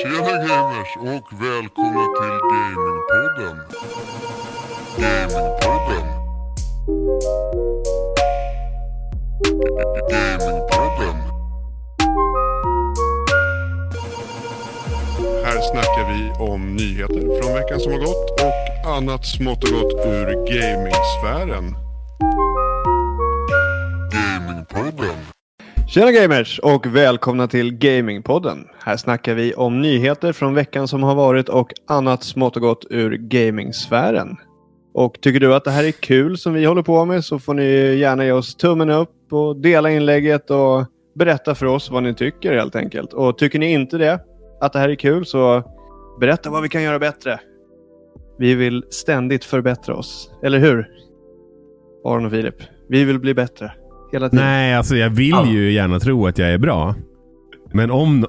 Tjena gamers och välkomna till Gamingpodden. Gamingpodden. Gamingpodden. Här snackar vi om nyheter från veckan som har gått och annat smått och gott ur gamingsfären. Gamingpodden. Tjena gamers och välkomna till Gamingpodden. Här snackar vi om nyheter från veckan som har varit och annat smått och gott ur gamingsfären. Och tycker du att det här är kul som vi håller på med så får ni gärna ge oss tummen upp och dela inlägget och berätta för oss vad ni tycker helt enkelt. Och tycker ni inte det, att det här är kul, så berätta vad vi kan göra bättre. Vi vill ständigt förbättra oss, eller hur? Aron och Filip, vi vill bli bättre. Hela tiden. Nej, alltså jag vill Ja. ju gärna tro att jag är bra. Men om...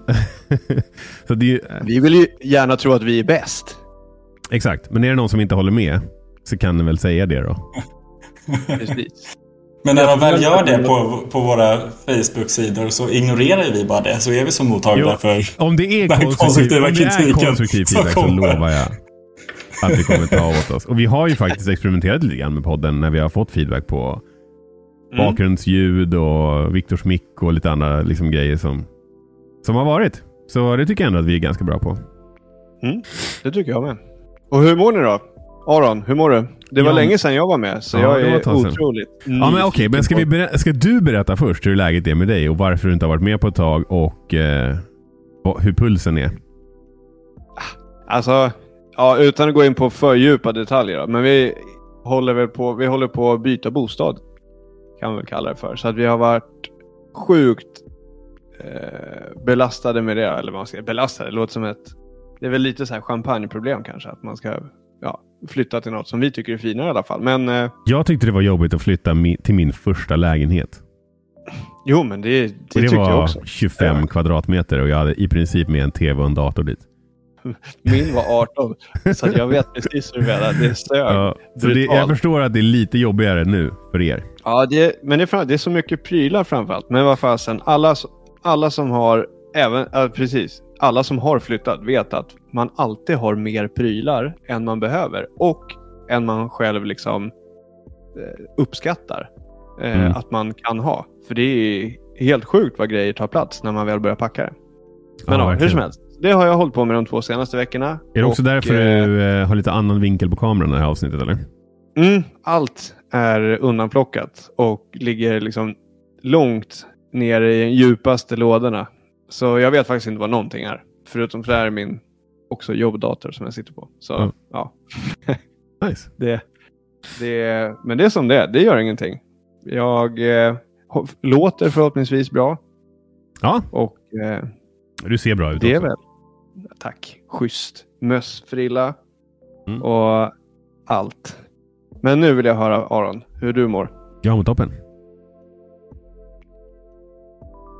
så det ju, Vi vill ju gärna tro att vi är bäst. exakt, men är det någon som inte håller med så kan den väl säga det då. Precis. Men när de väl gör det på, på våra Facebook-sidor så ignorerar vi bara det. Så är vi så mottagliga Jo. för... Om det är Den konstruktiv, konstruktiva om det är konstruktiv som feedback så lovar jag att vi kommer ta åt oss. Och vi har ju faktiskt experimenterat lite grann med podden när vi har fått feedback på Mm. bakgrundsljud och Viktors mick och lite andra liksom, grejer som, som har varit. Så det tycker jag ändå att vi är ganska bra på. Det tycker jag med. Och hur mår ni då? Aron, hur mår du? Det var Ja. länge sedan jag var med, så Ja, jag är otroligt Ja men okej, men ska, vi ska du berätta först hur läget är med dig och varför du inte har varit med på ett tag och, eh, och hur pulsen är? Alltså, ja, utan att gå in på för djupa detaljer då, men vi håller väl på, vi håller på att byta bostad. Kan man väl kalla det för. Så att vi har varit sjukt eh, belastade med det. Eller vad man ska belastade, det låter som ett... Det är väl lite så här champagneproblem kanske. Att man ska ja, flytta till något som vi tycker är finare i alla fall. Men eh, Jag tyckte det var jobbigt att flytta mi- till min första lägenhet. jo, men det, det, det tyckte jag var också. 25 Ja. kvadratmeter och jag hade i princip med en tv och en dator dit. Min var 18. så jag vet precis hur du menar. Det sög. Ja, så det, jag förstår att det är lite jobbigare nu för er. Ja, det, men det är, det är så mycket prylar framförallt. Men vad fasen, alla, alla som har, även, ja, precis, alla som har flyttat vet att man alltid har mer prylar än man behöver och än man själv liksom eh, uppskattar eh, Mm. att man kan ha. För det är helt sjukt vad grejer tar plats när man väl börjar packa det. Men Ja, ja, hur som helst. Det har jag hållit på med de två senaste veckorna. Är det också Och, därför eh, du eh, har lite annan vinkel på kameran i det här avsnittet eller? Mm, allt är undanplockat och ligger liksom långt ner i de djupaste lådorna. Så jag vet faktiskt inte vad någonting är. Förutom för det här är min också jobbdator som jag sitter på. Så Mm. ja, Nice. det, det, men det är som det är. Det gör ingenting. Jag eh, låter förhoppningsvis bra Ja, och eh, du ser bra ut det är också. väl, tack, schysst. Mössfrilla Mm. och allt. Men nu vill jag höra Aron, hur du mår. Jag mår toppen.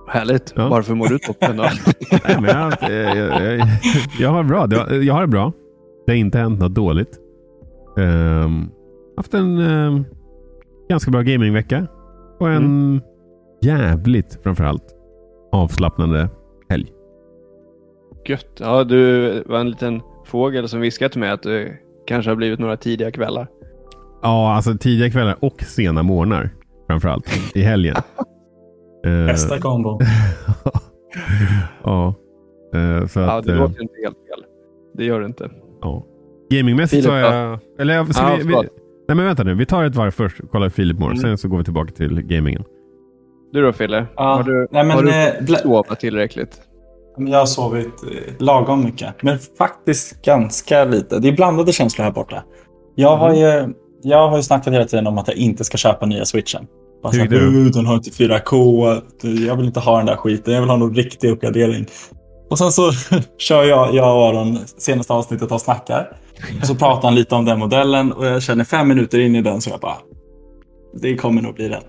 Härligt. Ja. Varför mår du toppen då? Nej, men jag, eh, jag, jag, jag har bra. Jag har det bra. Det har inte hänt något dåligt. Um, haft en ehm, ganska bra gamingvecka. Och en Mm. jävligt framförallt avslappnande. Gött. Ja, du var en liten fågel som viskade till mig att det kanske har blivit några tidiga kvällar. Ja, alltså tidiga kvällar och sena morgnar. Framförallt i helgen. Eh, Bästa kombon. ja. Eh, så Ja, att, det eh, låter inte helt fel. Det gör det inte. ja. Gamingmässigt så har jag... Eller ska Ja, vi, vi, nej men vänta nu. Vi tar ett varv först. Kolla hur Filip mår. Mm. Sen så går vi tillbaka till gamingen. Du då Fille? Ja, Har du, nej, men, har du eh, sova tillräckligt? Jag har sovit eh, lagom mycket. Men faktiskt ganska lite. Det är blandade känslor här borta. Jag har ju, jag har ju snackat hela tiden om att jag inte ska köpa nya switchen. Bara här? "Uh, den har inte 4K. Jag vill inte ha den där skiten. Jag vill ha någon riktig uppgradering. Och sen så kör jag, jag och Aron senaste avsnittet och snackar. Och så pratar han lite om den modellen och jag känner fem minuter in i den så jag bara, det kommer nog bli den.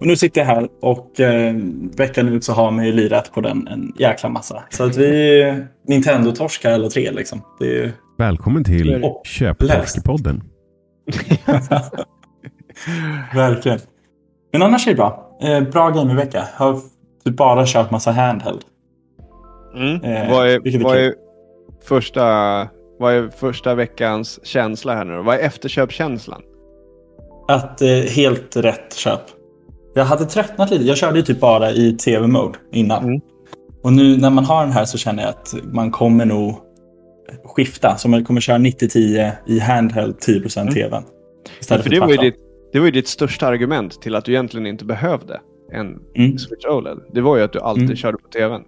Och nu sitter jag här och eh, veckan ut så har man ju lirat på den en jäkla massa. Så att vi är Nintendo-torskar alla tre liksom. Det är, Välkommen till Och Köptorskepodden. verkligen. Men annars är det bra. Eh, bra gamingvecka. Har typ bara kört massa handheld. Mm. Eh, vad, är, är vad, är, första, vad är första veckans känsla här nu? Vad är efterköpkänslan? Att eh, helt rätt köp. Jag hade tröttnat lite. Jag körde ju typ bara i tv-mode innan. Mm. Och nu när man har den här så känner jag att man kommer nog skifta. Så man kommer köra 90-10 i handheld 10% Mm. tvn. Ja, för det var, ju ditt, det var ju ditt största argument till att du egentligen inte behövde en Mm. Switch OLED. Det var ju att du alltid Mm. körde på tvn.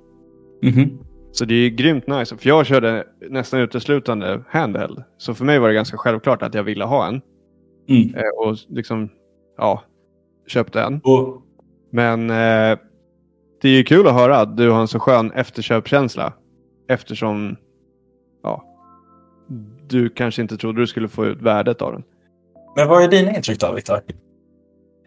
Mhm. Så det är ju grymt nice. För jag körde nästan uteslutande handheld. Så för mig var det ganska självklart att jag ville ha en. Mm. Eh, och liksom, ja, köpte en. Och Men eh, det är ju kul att höra att du har en så skön efterköpkänsla. Eftersom, ja, du kanske inte trodde du skulle få ut värdet av den. Men vad är dina intryck då, Viktor?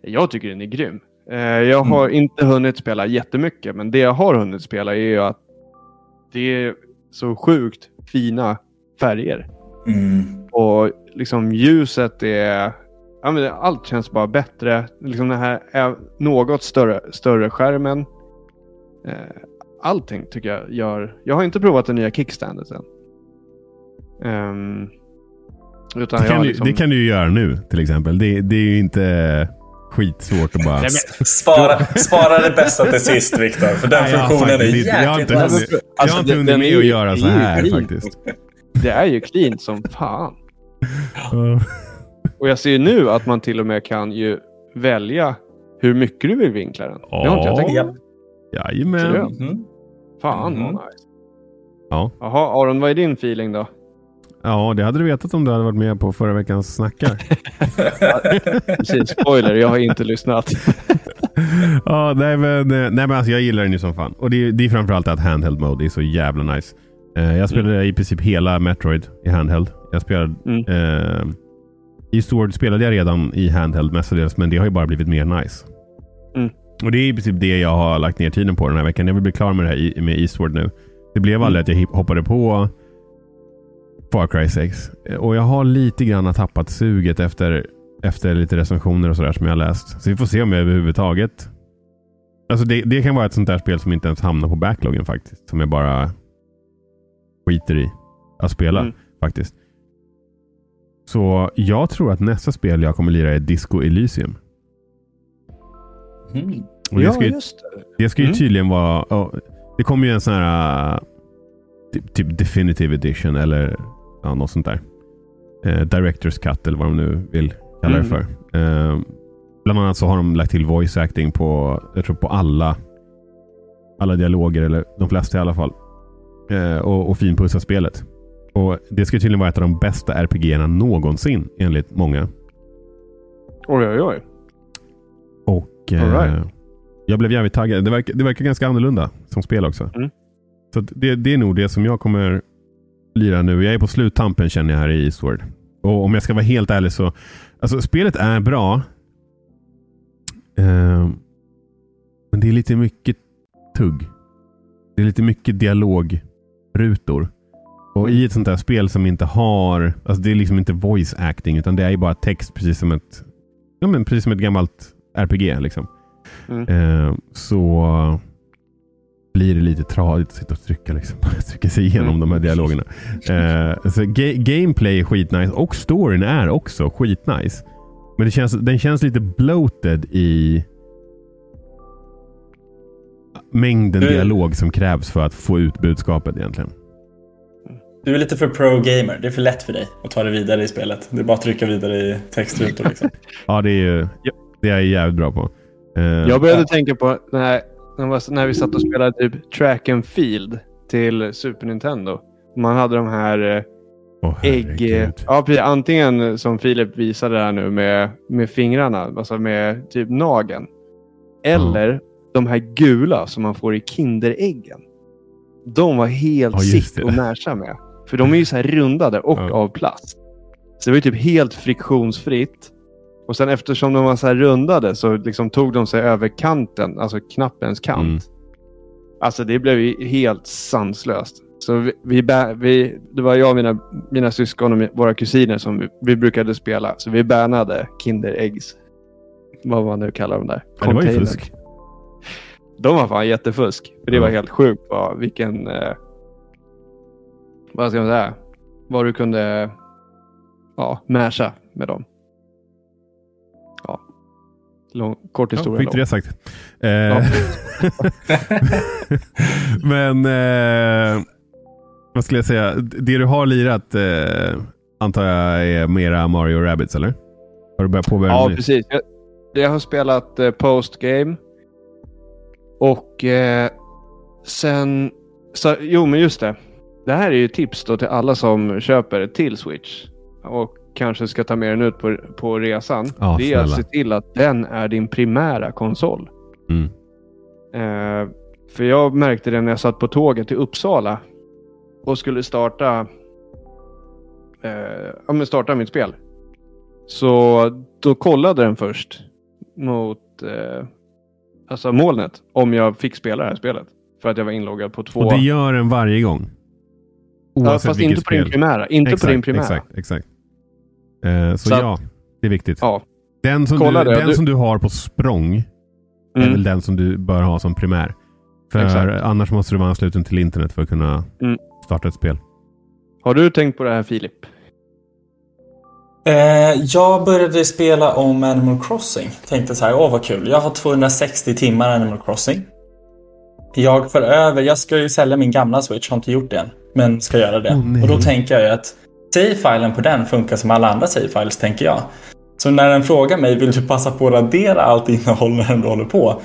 Jag tycker den är grym. Eh, jag har inte hunnit spela jättemycket, men det jag har hunnit spela är ju att det är så sjukt fina färger. Mm. Och liksom ljuset är... Ja, men allt känns bara bättre. Liksom den här är något större, större skärmen. Eh, allting tycker jag gör... Jag har inte provat den nya kickstandet än. Utan Det kan, du, liksom... det kan du ju göra nu till exempel. Det, det är ju inte skitsvårt att bara... Nej, Spara, spara det bästa till sist, Viktor. För den Nej, funktionen är inte- jag har jäkligt inte hunnit- jag Alltså, har inte den- hunnit med att göra så här clean. faktiskt. Det är ju clean som fan. Ja. Och jag ser ju nu att man till och med kan ju välja hur mycket du vill vinkla den. Det har inte jag Ja. tänkt på. Jajamän. Mhm. Fan Mhm. vad nice. Ja. Jaha, Aron, vad är din feeling då? ja, det hade du vetat om du hade varit med på förra veckans snackar. Precis, spoiler, jag har inte lyssnat. ja, nej men, eh, nej, men alltså, jag gillar den ju som fan. Och det, det är framförallt att handheld mode är så jävla nice. Eh, jag spelade i princip hela Metroid i handheld. Jag spelade... Mm. Eh, Eastward spelade jag redan i handheld mestadels, men det har ju bara blivit mer nice. Mm. Och det är i princip det jag har lagt ner tiden på den här veckan. Jag vill bli klar med det här i- med Eastward nu. Det blev aldrig att jag hoppade på Far Cry 6. Eh, Och jag har lite grann tappat suget efter, efter lite recensioner och sådär som jag läst. Så vi får se om jag överhuvudtaget... Alltså det, det kan vara ett sånt där spel som inte ens hamnar på backloggen faktiskt. Som jag bara skiter i att spela Mm. faktiskt. Så jag tror att nästa spel jag kommer lira är Disco Elysium. Mm. Och det ska ju, just det. det ska ju Mm. tydligen vara... ja, det kommer ju en sån här uh, typ, typ Definitive Edition eller ja, något sånt där. Eh, Directors Cut eller vad de nu vill kalla det Mm. för. Eh, bland annat så har de lagt till voice acting på, jag tror på alla, alla dialoger, eller de flesta i alla fall. Eh, och, och finpussa spelet. Och Det ska tydligen vara ett av de bästa RPG-erna någonsin enligt många. Oj, oj, oj. Och eh, right. Jag blev jävligt taggad. Det verkar, det verkar ganska annorlunda som spel också. Mm. Så det, det är nog det som jag kommer lira nu. Jag är på sluttampen känner jag här i Eastward. Och om jag ska vara helt ärlig så... Alltså spelet är bra. Eh, men det är lite mycket tugg. Det är lite mycket dialogrutor. Och i ett sånt här spel som inte har... Alltså det är liksom inte voice acting utan det är ju bara text precis som ett... Ja men precis som ett gammalt RPG liksom. Mm. Eh, så blir det lite tradigt att sitta och trycka, liksom, trycka sig igenom Mm. de här dialogerna. Eh, så ga- gameplay är skitnice och storyn är också skitnice. Men det känns, den känns lite bloated i mängden Mm. dialog som krävs för att få ut budskapet egentligen. Du är lite för pro-gamer. Det är för lätt för dig att ta det vidare i spelet. Det är bara att trycka vidare i textrutor. Liksom. Ja, det är ju Ja. det är jag jävligt bra på. Eh, Jag började tänka på när, när, vi satt och spelade typ Track and Field till Super Nintendo. Man hade de här åh, ägg... Ja, precis, antingen som Filip visade här nu med, med fingrarna, alltså med typ nageln. Eller de här gula som man får i Kinderäggen. De var helt Ja, just sick och närsa med. För de är ju så här rundade och Ja. av plast. Så det var ju typ helt friktionsfritt. Och sen eftersom de var så här rundade så liksom tog de sig över kanten, alltså knappens kant. Mm. Alltså det blev ju helt sanslöst. Så vi, vi, vi, det var jag och mina, mina syskon och våra kusiner som vi, vi brukade spela. Så vi bannade Kinderäggs. Vad man nu kallar dem där. Ja, det var ju fusk. De var fan jättefusk. För det Ja. var helt sjukt vilken, eh, vad ska man säga, vad du kunde ja, masha med dem. Ja. Lång, kort Ja, historia. fick du lång. det sagt. Eh, Men eh, vad skulle jag säga? Det du har lirat eh, antar jag är mera Mario Rabbids eller? Har du börjat påbörja Ja, precis. Jag, jag har spelat eh, postgame. Och eh, sen... Så, jo, men just det. Det här är ju tips då till alla som köper till Switch. Och kanske ska ta med den ut på, på resan. Ja, det är att se till att den är din primära konsol. Mm. Eh, för jag märkte det när jag satt på tåget till Uppsala och skulle starta, eh, ja, men starta mitt spel. Så då kollade den först mot eh, alltså molnet om jag fick spela det här spelet. För att jag var inloggad på två. Och det gör den varje gång? Ja, Oavsett fast vilket inte på din primära. Inte exakt, på din primära. Exakt, exakt. Eh, så, Så ja, det är viktigt. Ja. Den, som Kolla du, det, den du- som du har på språng är Mm. väl den som du bör ha som primär. För Exakt. annars måste du vara ansluten till internet för att kunna Mm. starta ett spel. Har du tänkt på det här Filip? Eh, jag började spela om Animal Crossing. Tänkte så här, åh vad kul. Jag har 260 timmar Animal Crossing. Jag för över, jag ska ju sälja min gamla Switch, har inte gjort det än. Men ska göra det. Nej. och då tänker jag ju att save-filen på den funkar som alla andra save-files, tänker jag. Så när den frågar mig, vill du passa på att radera allt innehåll när du håller på?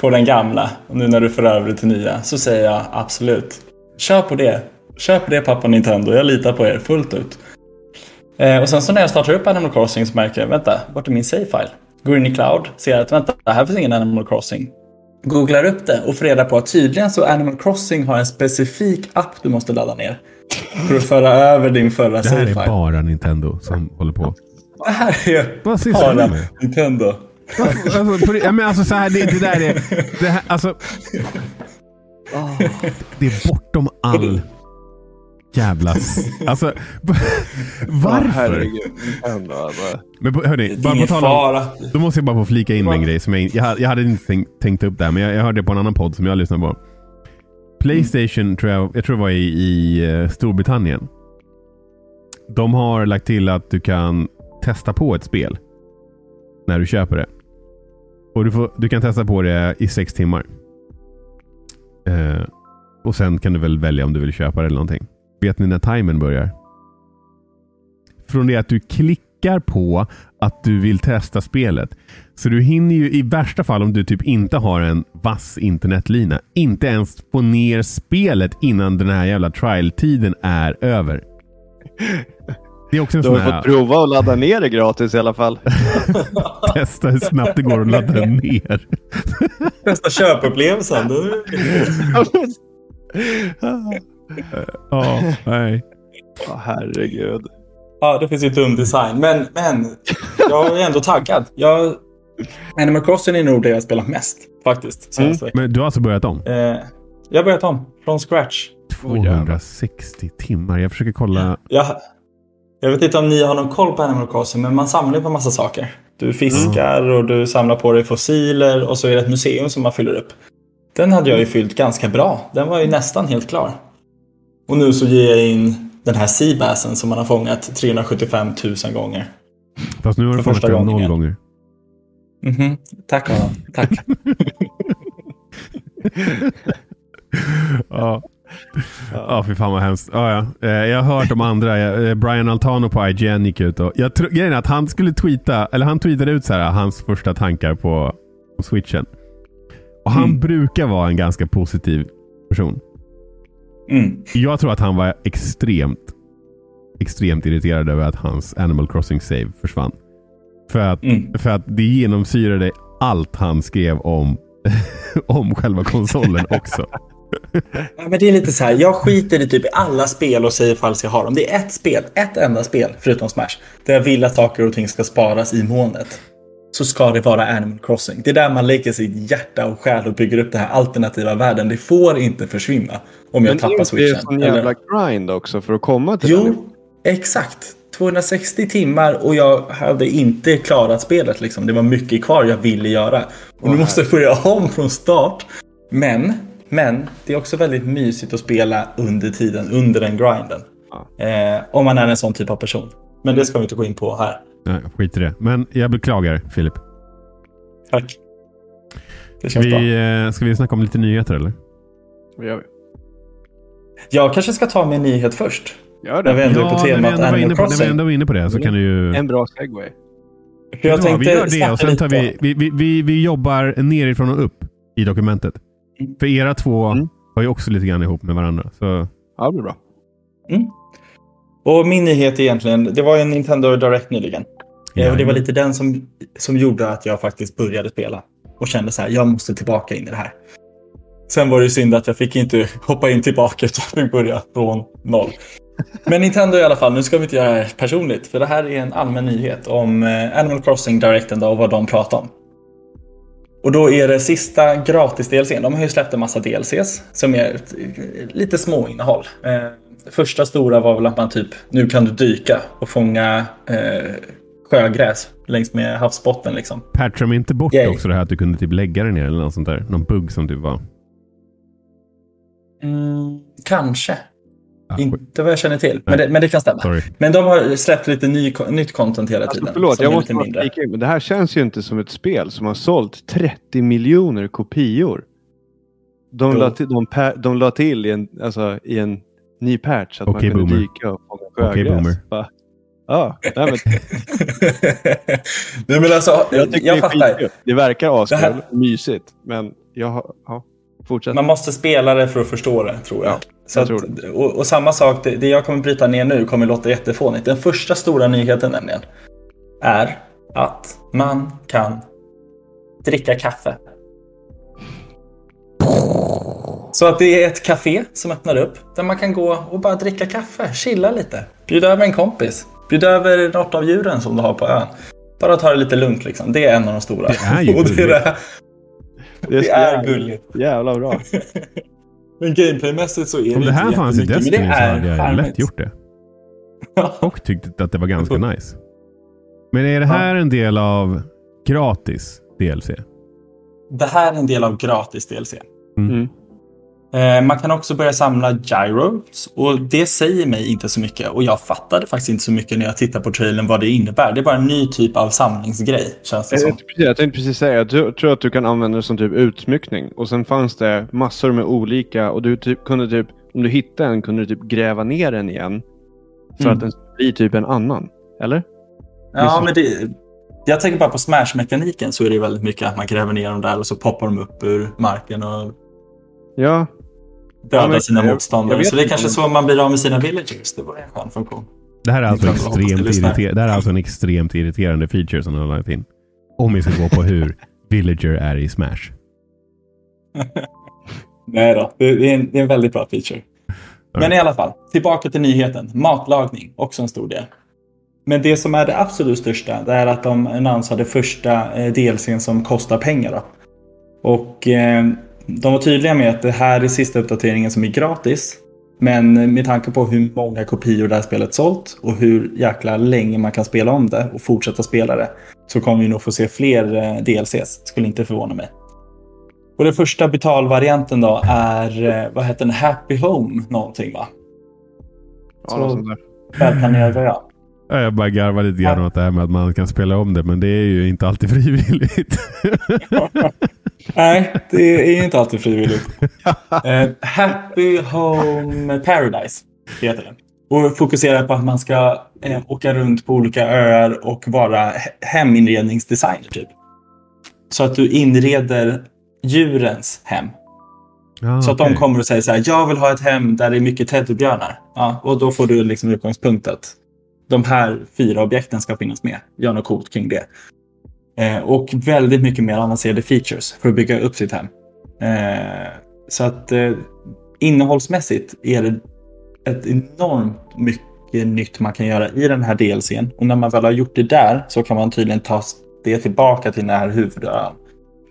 På den gamla, och nu när du för över det till nya, så säger jag absolut. Kör på det. Kör på det pappa Nintendo, jag litar på er fullt ut. Eh, och sen så när jag startar upp Animal Crossing så märker jag, vänta, vart är min save-file? Går in i cloud, ser att vänta, här finns ingen Animal Crossing. Googlar upp det och får reda på att tydligen så Animal Crossing har en specifik app du måste ladda ner. För att föra över din förra Det här är bara Nintendo som håller på. Det här är Vad sysslar bara med? Nintendo. Alltså, på det, ja, men alltså så här, det, det där är... Det, här, alltså, det är bortom all jävla... Alltså, varför? Men hörni, bara på tal om... Då måste jag bara få flika in en grej som jag, jag, hade- jag hade inte tänkt, tänkt upp där, men jag, jag hörde på en annan podd som jag lyssnade på. Playstation tror jag, jag tror det var i, i eh, Storbritannien. De har lagt till att du kan testa på ett spel när du köper det. Och du, får, du kan testa på det i sex timmar. Eh, och sen kan du väl välja om du vill köpa det eller någonting. Vet ni när timern börjar? Från det att du klickar på att du vill testa spelet. Så du hinner ju i värsta fall om du typ inte har en vass internetlina inte ens få ner spelet innan den här jävla trial-tiden är över. Det är också en Du sån har här fått prova att ladda ner det gratis i alla fall. testa hur snabbt det går att ladda ner. Bästa köpupplevelsen. Ja, nej. Åh, herregud. Ja, det finns ju dum design. Men, men jag är ändå taggad. Jag, Animal Crossing är nog det jag spelar mest faktiskt. veckan. Men du har alltså börjat om? Eh, jag har börjat om. Från scratch. 260 timmar. Jag försöker kolla. Jag, jag vet inte om ni har någon koll på Animal Crossing, men man samlar ju på massa saker. Du fiskar och du samlar på dig fossiler och så är det ett museum som man fyller upp. Den hade jag ju fyllt ganska bra. Den var ju nästan helt klar. Och nu så ger jag in den här seabassen som man har fångat 375 000 gånger. Fast nu har du fångat den noll gånger. Mhm. Tack Adam. Tack. Ja. Ja, fy fan vad hemskt. Ja, ja. Eh, Jag har hört om andra. Eh, Brian Altano på IGN gick ut och... Jag tro, grejen är att han skulle tweeta, eller han tweetade ut så här, hans första tankar på, på switchen. Och han Mm. brukar vara en ganska positiv person. Mm. Jag tror att han var extremt, extremt irriterad över att hans Animal Crossing save försvann. För att, Mm. för att det genomsyrade allt han skrev om, om själva konsolen också. Ja, men det är lite så här, jag skiter i typ i alla spel och säger ifall jag har dem. Det är ett spel, ett enda spel, förutom Smash, där jag vill att saker och ting ska sparas i molnet. Så ska det vara Animal Crossing. Det är där man lägger sitt hjärta och själ och bygger upp den här alternativa världen. Det får inte försvinna om jag Men tappar är inte det switchen. sån eller- jävla grind också för att komma till den? Jo, exakt. 260 timmar och jag hade inte klarat spelet. Liksom. Det var mycket kvar jag ville göra. Och nu måste jag börja om från start. Men Men det är också väldigt mysigt att spela under tiden, under den grinden. Ja. Eh, om man är en sån typ av person. Men det ska vi inte gå in på här. Nej, skit i det. Men jag beklagar Filip. Tack. Det Ska känns bra. vi, eh, ska vi snacka om lite nyheter eller? Vad gör vi? Jag kanske ska ta min nyhet först. Gör När vi det. ändå är på när vi temat ändå var på, när vi ändå var inne på det så kan du ju... En bra segway. För jag Ja, tänkte vi gör det och sen tar vi, vi, vi, vi, vi jobbar nerifrån och upp i dokumentet. Mm. För era två Mm. har ju också lite grann ihop med varandra. Så Ja, det blir bra. Och min nyhet egentligen, det var en Nintendo Direct nyligen. Eh, Och det var lite den som, som gjorde att jag faktiskt började spela. Och kände så här, jag måste tillbaka in i det här. Sen var det ju synd att jag fick inte hoppa in tillbaka utan fick börja från noll. Men Nintendo i alla fall, nu ska vi inte göra det här personligt. För det här är en allmän nyhet om eh, Animal Crossing Directen och vad de pratar om. Och då är det sista gratis-DLCn. De har ju släppt en massa DLCs som är eh, lite små innehåll. Eh, första stora var väl att man typ, nu kan du dyka och fånga eh, sjögräs längs med havsbotten liksom. patchar de inte bort Yay. också det här att du kunde typ lägga det ner eller något sånt där? Någon bugg som typ var... Mm, kanske. Ah, Inte vad jag känner till, men det, men det kan stämma. Sorry. Men de har släppt lite ny, nytt content hela Alltså, tiden. förlåt, som jag måste flika in. Men det här känns ju inte som ett spel som har sålt 30 miljoner kopior. De, Jo. la till, de, de la till i en, alltså, i en ny patch att Okej, man kunde boomer. dyka och fånga sjögräs. boomer. Va? Ja, nej, men, Nej, men alltså, jag, tycker jag det fattar. Det verkar askul, Det här- mysigt. Men jag. Ja, fortsätt. Man måste spela det för att förstå det, tror jag. Ja, jag att, tror och, och samma sak, det, det jag kommer bryta ner nu kommer låta jättefånigt. Den första stora nyheten nämligen är att man kan dricka kaffe. Så att det är ett café som öppnar upp där man kan gå och bara dricka kaffe, chilla lite. Bjuda över en kompis. Bjuda över något av djuren som du har på ön. Bara ta det lite lugnt liksom. Det är en av de stora. Det är ju och det, är gulligt. det, det det är gulligt. Jävla bra. Men gameplaymässigt så är det Om det här inte fanns i Destiny så hade jag charmigt. lätt gjort det. Och tyckte att det var ganska nice. Men är det Ja. här en del av gratis DLC? Det här är en del av gratis DLC. Mm. Eh, man kan också börja samla gyros och det säger mig inte så mycket och jag fattade faktiskt inte så mycket när jag tittade på trailern vad det innebär. Det är bara en ny typ av samlingsgrej känns det Jag, som. jag tänkte precis säga, jag tror, tror att du kan använda det som typ utsmyckning. Och sen fanns det massor med olika och du typ, kunde typ, om du hittade en kunde du typ gräva ner den igen. För Mm. att den blir typ en annan. Eller? Ja, men det, jag tänker bara på Smash-mekaniken så är det väldigt mycket att man gräver ner dem där och så poppar de upp ur marken och Ja, dödar Ja, men sina jag- jag motståndare. Så det är kanske så man blir av med sina villagers. Det var en skön funktion. Det här är alltså, extremt det här är alltså en extremt irriterande feature som de har lagt in. Om vi ska gå på hur Villager är i Smash. Nej då, det är en, det är en väldigt bra feature. Men i alla fall, tillbaka till nyheten. Matlagning, också en stor del. Men det som är det absolut största, det är att de annonsade första eh, DLCn som kostar pengar. Då. Och eh, de var tydliga med att det här är sista uppdateringen som är gratis. Men med tanke på hur många kopior det här spelet sålt och hur jäkla länge man kan spela om det och fortsätta spela det så kommer vi nog få se fler eh, DLCs. Skulle inte förvåna mig. Och den första betalvarianten då är, eh, vad heter den, Happy Home någonting va? ja Så- något sånt där. Välplanerad Jag bara garvar lite grann åt det här med att man kan spela om det, men det är ju inte alltid frivilligt. Nej, det är inte alltid frivilligt. Eh, Happy Home Paradise heter den. Och fokuserar på att man ska eh, åka runt på olika öar och vara he- heminredningsdesigner typ. Så att du inreder djurens hem. Ja, Så att okej. de kommer och säger så här, jag vill ha ett hem där det är mycket teddybjörnar. Ja, och då får du liksom utgångspunkt att de här fyra objekten ska finnas med. Gör något coolt kring det. Eh, och väldigt mycket mer avancerade features för att bygga upp sitt hem. Eh, så att eh, innehållsmässigt är det ett enormt mycket nytt man kan göra i den här DLCn. Och när man väl har gjort det där så kan man tydligen ta det tillbaka till den här huvudön.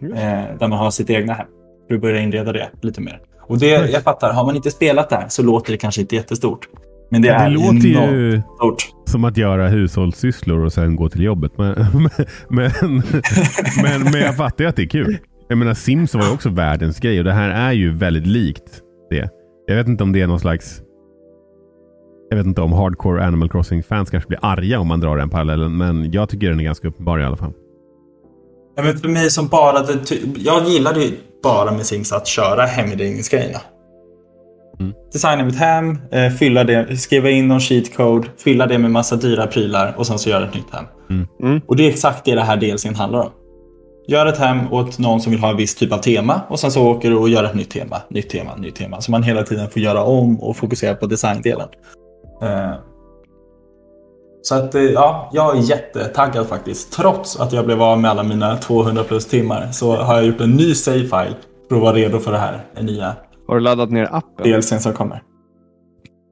Eh, där man har sitt egna hem. För att börja inreda det lite mer. Och det, jag fattar, har man inte spelat där så låter det kanske inte jättestort. Men det, Ja, är det låter ju stort. som att göra hushållssysslor och sen gå till jobbet. Men, men, men, men jag fattar ju att det är kul. Jag menar Sims var ju också världens grej och det här är ju väldigt likt det. Jag vet inte om det är någon slags... Jag vet inte om hardcore Animal Crossing-fans kanske blir arga om man drar den parallellen, men jag tycker den är ganska uppenbar i alla fall. Ja, men för mig som bara... Jag gillade ju bara med Sims att köra heminredningsgrejerna. Mm. Designa mitt hem, eh, fylla det, skriva in någon cheat code, fylla det med massa dyra prylar och sen så göra ett nytt hem. Mm. Mm. Och det är exakt det det här delsen handlar om. Gör ett hem åt någon som vill ha en viss typ av tema och sen så åker du och gör ett nytt tema, nytt tema, nytt tema. Så man hela tiden får göra om och fokusera på designdelen. Eh. Så att eh, ja, jag är jättetaggad faktiskt. Trots att jag blev av med alla mina 200 plus timmar så har jag gjort en ny save-file för att vara redo för det här. Nya Har du laddat ner appen? DLCn som kommer.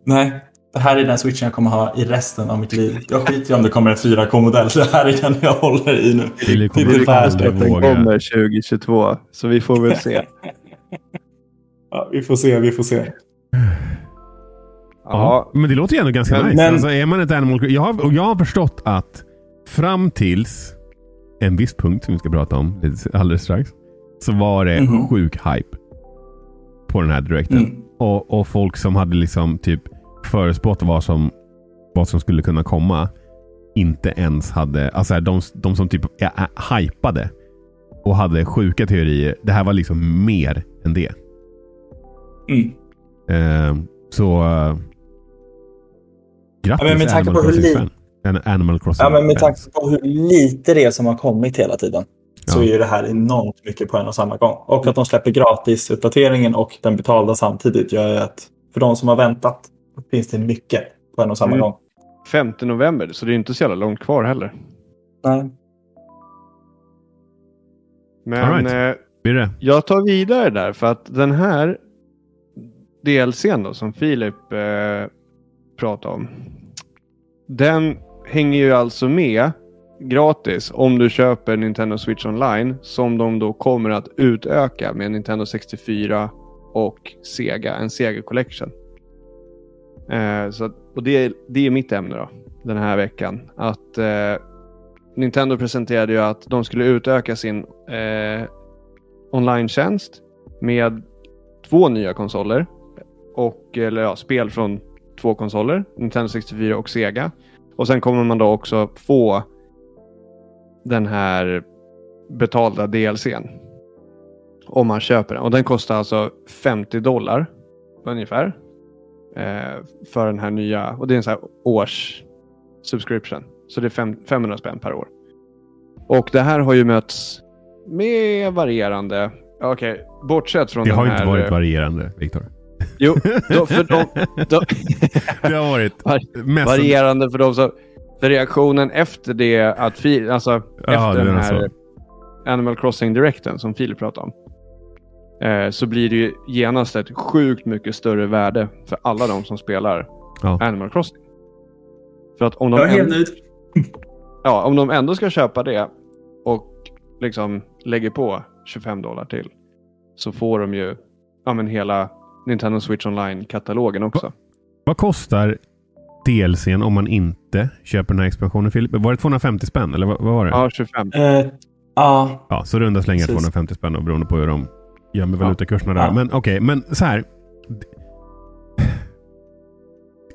Nej, det här är den switchen jag kommer ha i resten av mitt liv. Jag skiter i om det kommer en 4K-modell. Det här är den jag håller i nu. Kommer det aldrig våga. Den kommer 2022, så vi får väl se. ja, vi får se, vi får se. Ja, men det låter ju ändå ganska men, nice. Men... Alltså, är man ett animal... jag, har, jag har förstått att fram tills en viss punkt som vi ska prata om alldeles strax. Så var det mm -hmm. sjuk hype på den här direkten. Mm. Och, och folk som hade liksom typ förespått vad som, vad som skulle kunna komma inte ens hade, alltså de, de som typ ja, hypade och hade sjuka teorier. Det här var liksom mer än det. Mm. Uh, så uh, grattis ja, men med tanke Animal Crossing fan. Animal Crossing. Ja, men med tanke på hur lite det är som har kommit hela tiden så är det här enormt mycket på en och samma gång. Och att de släpper gratis-uppdateringen och den betalda samtidigt gör att för de som har väntat finns det mycket på en och samma mm. gång. 5 november, så det är inte så jävla långt kvar heller. Nej. Men right. eh, jag tar vidare där för att den här DLCn då som Filip eh, pratade om. Den hänger ju alltså med gratis om du köper Nintendo Switch Online som de då kommer att utöka med Nintendo 64 och Sega, en Sega Collection. Eh, så, och det, det är mitt ämne då, den här veckan. Att eh, Nintendo presenterade ju att de skulle utöka sin eh, online-tjänst med två nya konsoler. Och, eller ja, spel från två konsoler, Nintendo 64 och Sega. Och sen kommer man då också få den här betalda DLCn. Om man köper den. Och den kostar alltså 50 dollar ungefär. Eh, för den här nya. Och det är en sån här års subscription. Så det är fem, 500 spänn per år. Och det här har ju mötts med varierande. Okej, okay, bortsett från det den här. Det har inte varit varierande, Viktor. Jo, då, för de, de, det har varit mest... varierande för de som reaktionen efter det, att fil, alltså Jaha, efter den här så. Animal Crossing Directen som Filip pratade om. Eh, så blir det ju genast ett sjukt mycket större värde för alla de som spelar ja. Animal Crossing. För att om de Jag. Ja, om de ändå ska köpa det och liksom lägger på 25 dollar till så får de ju ja, men hela Nintendo Switch Online-katalogen också. Va, vad kostar DLCn om man inte köper den här expansionen, Filip? Var det 250 spänn eller vad, vad var det? Ja, 25. Uh, ja. ja, så runda slängar 250 spänn och beroende på hur de gör med valutakurserna ja. där. Men okej, okay, men så här.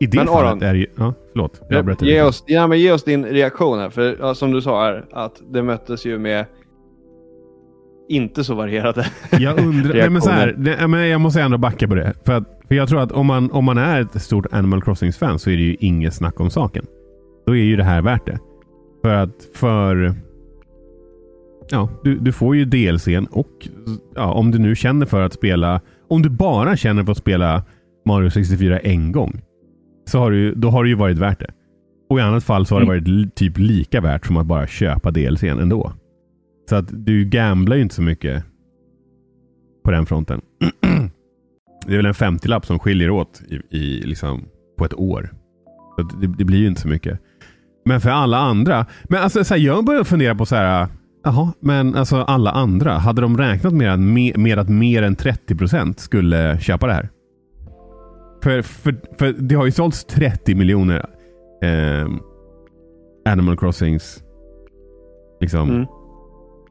I det men fallet Aron, är det ju... Ja, förlåt. Jag ge, oss, ja, men ge oss din reaktion här. För ja, som du sa här, att det möttes ju med inte så varierade Jag undrar, nej, men så här, men jag måste ändå backa på det. För, att, för jag tror att om man, om man är ett stort Animal Crossings-fan så är det ju inget snack om saken. Då är ju det här värt det. För att för... Ja, du, du får ju DLCn och ja, om du nu känner för att spela... Om du bara känner för att spela Mario 64 en gång. Så har du, då har det ju varit värt det. Och i annat fall så har det mm. varit typ lika värt som att bara köpa DLCn ändå. Så att du gamblar ju inte så mycket på den fronten. det är väl en 50-lapp som skiljer åt i, i, liksom, på ett år. Så det, det, blir ju inte så mycket. Men för alla andra. Men alltså, så här, jag börjar fundera på så här. Jaha, men alltså alla andra. Hade de räknat med att, med, med att mer än 30 procent skulle köpa det här? För, för, för det har ju sålts 30 miljoner eh, Animal Crossings liksom, mm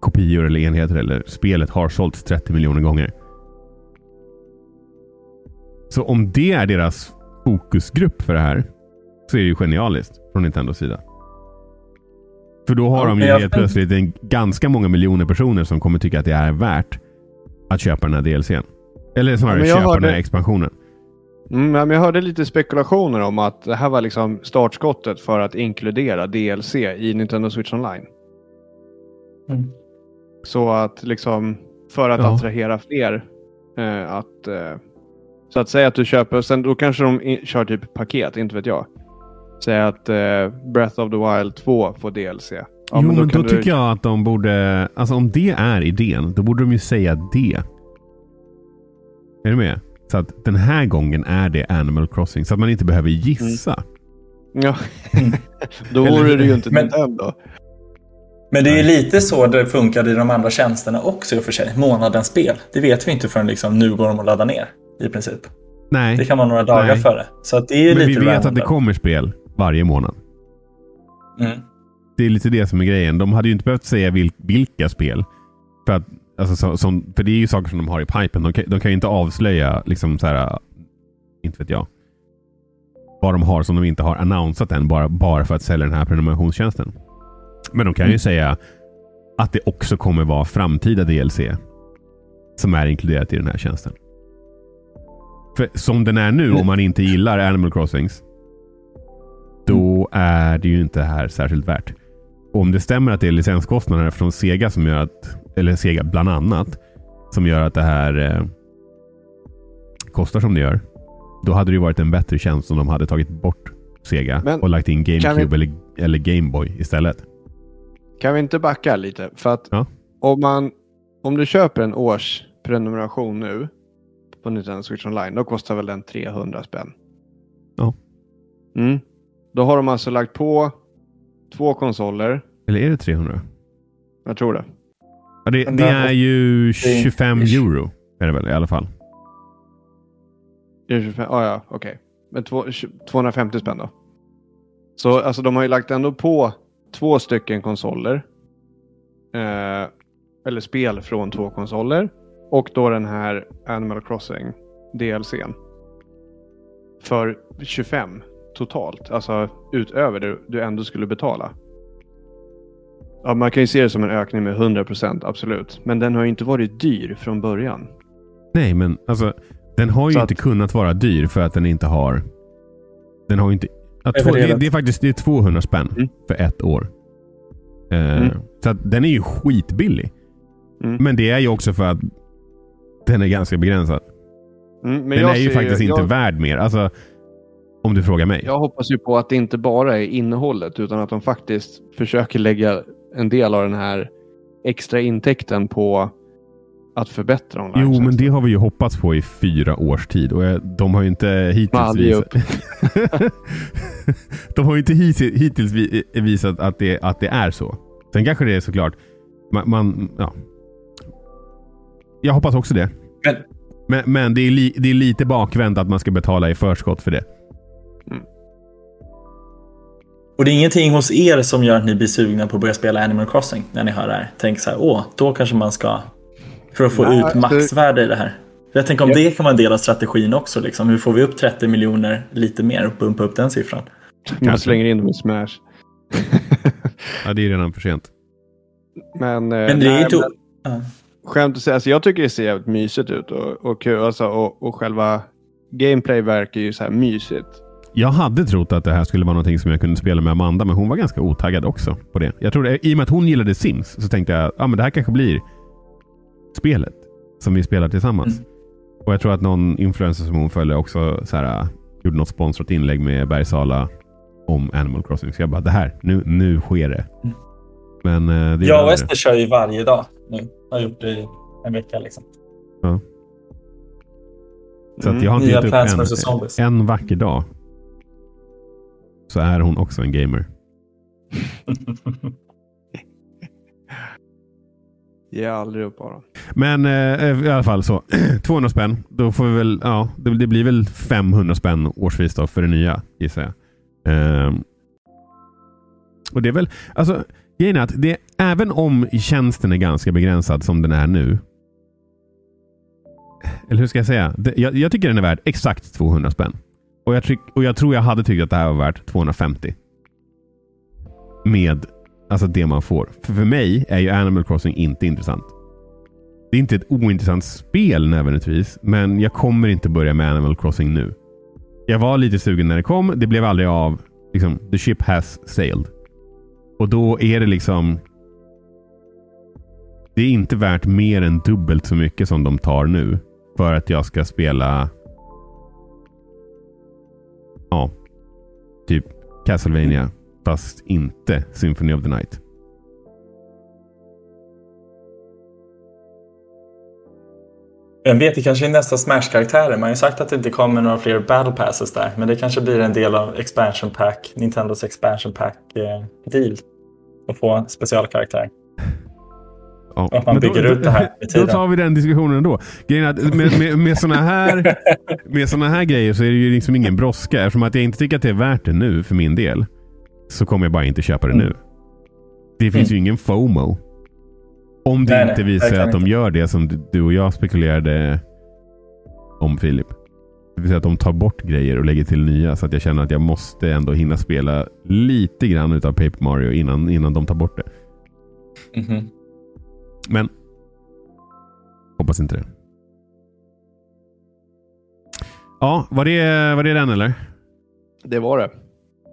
kopior eller enheter eller spelet har sålts 30 miljoner gånger. Så om det är deras fokusgrupp för det här så är det ju genialiskt från Nintendos sida. För då har Ja, de ju helt plötsligt en, ganska många miljoner personer som kommer tycka att det är värt att köpa den här DLCn. Eller snarare Ja, köpa den hörde- här expansionen. Mm, men jag hörde lite spekulationer om att det här var liksom startskottet för att inkludera DLC i Nintendo Switch Online. Mm. Så att liksom för att Ja. attrahera fler. Eh, att, eh, så att säga att du köper, sen då kanske de i, kör typ paket, inte vet jag. Säg att eh, Breath of the Wild 2 får DLC. Ja, jo, men då, kan du- tycker jag att de borde... Alltså om det är idén, då borde de ju säga det. Är du med? Så att den här gången är det Animal Crossing. Så att man inte behöver gissa. Ja. då Eller- vore det ju inte Men- Nintendo. Men det är ju lite så det funkade i de andra tjänsterna också i och för sig. Månadens spel. Det vet vi inte förrän liksom, nu går de att ladda ner i princip. Nej, Det kan vara några dagar Nej. före. Så det är men vi lite vet random att det kommer spel varje månad. Mm. Det är lite det som är grejen. De hade ju inte behövt säga vil, vilka spel. För, att, alltså, så, som, för det är ju saker som de har i pipen. De kan, de kan ju inte avslöja, liksom så här, inte vet jag, vad de har som de inte har annonsat än bara, bara för att sälja den här prenumerationstjänsten. Men de kan ju säga att det också kommer vara framtida DLC som är inkluderat i den här tjänsten. För som den är nu, om man inte gillar Animal Crossings, då är det ju inte här särskilt värt. Och om det stämmer att det är licenskostnader från Sega som gör att, eller Sega bland annat, som gör att det här eh, kostar som det gör. Då hade det ju varit en bättre tjänst om de hade tagit bort Sega Men och lagt in GameCube vi- eller, eller Gameboy istället. Kan vi inte backa lite? För att Ja. om, man, om du köper en års prenumeration nu på Nintendo Switch Online, då kostar väl den 300 spänn? Ja. Mm. Då har de alltså lagt på två konsoler. Eller är det 300? Jag tror det. Ja, det, Men det det- är ju det- 25 euro. Är det väl i alla fall. Det är 25, ah, ja, okej. Men två, 20 250 spänn då. Så alltså de har ju lagt ändå på två stycken konsoler. Eh, eller spel från två konsoler. Och då den här Animal Crossing DLCn. För 25 totalt. Alltså utöver det du ändå skulle betala. Ja, man kan ju se det som en ökning med 100% absolut. Men den har ju inte varit dyr från början. Nej, men alltså den har ju Så inte att- kunnat vara dyr för att den inte har... Den har ju inte... Ja, två, det, det är faktiskt det är 200 spänn Mm. för ett år. Eh, Mm. Så den är ju skitbillig. Mm. Men det är ju också för att den är ganska begränsad. Mm, men den jag är ju ser faktiskt inte jag- värd mer. Alltså, om du frågar mig. Jag hoppas ju på att det inte bara är innehållet utan att de faktiskt försöker lägga en del av den här extra intäkten på att förbättra online. Jo, men det har vi ju hoppats på i fyra års tid och jag- de har ju inte hittills aldrig visat... de har ju inte hittills, vi- visat att det, att det är så. Sen kanske det är såklart... Man, man, ja. Jag hoppas också det. Men Men, men det, är li, det är lite bakvänt att man ska betala i förskott för det. Och det är ingenting hos er som gör att ni blir sugna på att börja spela Animal Crossing när ni hör det här. Tänk så här, åh, då kanske man ska... För att få Nej, ut maxvärde i det här. Jag tänker om Ja. det kan vara en del av strategin också. Liksom. Hur får vi upp 30 miljoner lite mer och bumpa upp den siffran? Man slänger in dem i Smash. Ja, det är redan för sent. men, eh, Men det är inte... men skämt att alltså, jag tycker det ser jävligt mysigt ut och, och kul. Alltså, och, och själva gameplay verkar ju så här mysigt. Jag hade trott att det här skulle vara någonting som jag kunde spela med Amanda, men hon var ganska otaggad också på det. Jag tror I och med att hon gillade Sims så tänkte jag att ah, men det här kanske blir spelet som vi spelar tillsammans. Mm. Och Jag tror att någon influencer som hon följer också så här, äh, gjorde något sponsrat inlägg med Bergsala om Animal Crossing. Så jag bara, det här, nu, nu sker det. Mm. Men eh, det Jag och. Ester kör ju varje dag nu. Har gjort det i en vecka liksom. Så att jag har inte Nya gett upp. Zombies. En vacker dag så är hon också en gamer. Ge aldrig upp bara. Men eh, eh i alla fall så. 200 spänn. Då får vi väl, ja, det, det blir väl 500 spänn årsvis då för det nya gissar jag. Ehm, och det är väl, alltså grejen är att det, även om tjänsten är ganska begränsad som den är nu. Eller hur ska jag säga? Det- Jag, jag tycker den är värd exakt 200 spänn. Och jag, tyck, och jag tror jag hade tyckt att det här var värt 250. Med alltså det man får. För, för mig är ju Animal Crossing inte intressant. Det är inte ett ointressant spel nödvändigtvis, men jag kommer inte börja med Animal Crossing nu. Jag var lite sugen när det kom. Det blev aldrig av. Liksom, the ship has sailed. Och då är det liksom... Det är inte värt mer än dubbelt så mycket som de tar nu. För att jag ska spela... Ja. Typ Castlevania. Fast inte Symphony of the Night. Vem vet, det kanske är nästa Smash-karaktärer. Man har ju sagt att det inte kommer några fler Battle Passes där. Men det kanske blir en del av Expansion Pack, Nintendos Expansion Pack-deal. Att få en specialkaraktär. Ja. Att man bygger ut det här med Då tiden. tar vi den diskussionen ändå. Grejen med, med, med sådana här, med såna här grejer så är det ju liksom ingen brådska. Eftersom att jag inte tycker att det är värt det nu för min del. Så kommer jag bara inte köpa det nu. Det finns ju ingen FOMO. Om det Mm. Nej, inte nej, visar verkligen att de inte. gör det som du- och jag spekulerade om Filip. Det vill säga att de tar bort grejer och lägger till nya. Så att jag känner att jag måste ändå hinna spela lite grann utav Paper Mario innan, innan de tar bort det. Mhm. Men hoppas inte det. Ja, var det, var det den eller? Det var det.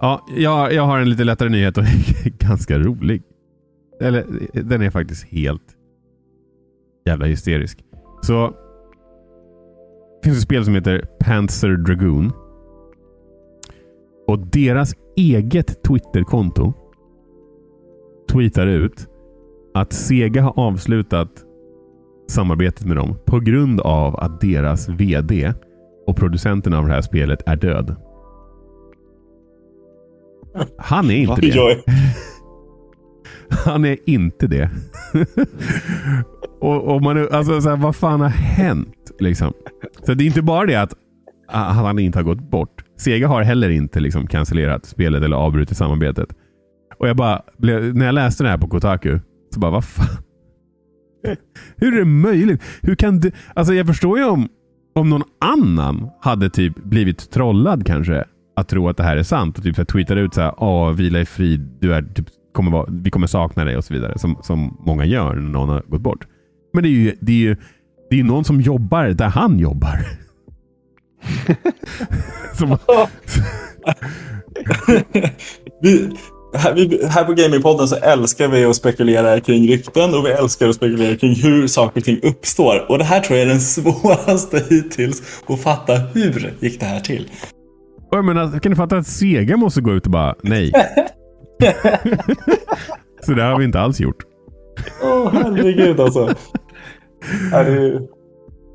Ja, jag, jag har en lite lättare nyhet och ganska rolig. Eller den är faktiskt helt jävla hysterisk. Så det finns ett spel som heter Panzer Dragoon. Och deras eget Twitterkonto tweetar ut att Sega har avslutat samarbetet med dem på grund av att deras VD och producenten av det här spelet är död. Han är inte det. Han är inte det. och, och man, alltså, så här, vad fan har hänt? Liksom. Så det är inte bara det att ah, han inte har gått bort. Sega har heller inte liksom, cancellerat spelet eller avbrutit samarbetet. Och jag bara, blev, när jag läste det här på Kotaku, så bara vad fan. Hur är det möjligt? Hur kan det, alltså jag förstår ju om, om någon annan hade typ blivit trollad kanske att tro att det här är sant och typ så här tweetar ut så här, "Åh, vila i frid, du är typ, kommer vara, vi kommer sakna dig och så vidare. Som, som många gör när någon har gått bort. Men det är ju, det är ju, det är någon som jobbar där han jobbar. som, vi, här, vi, här på Gamingpodden så älskar vi att spekulera kring rykten och vi älskar att spekulera kring hur saker och ting uppstår. Och det här tror jag är den svåraste hittills att fatta hur gick det här till och jag menar, kan du fatta att Sega måste gå ut och bara nej. så det har vi inte alls gjort. Åh herregud alltså. Ja,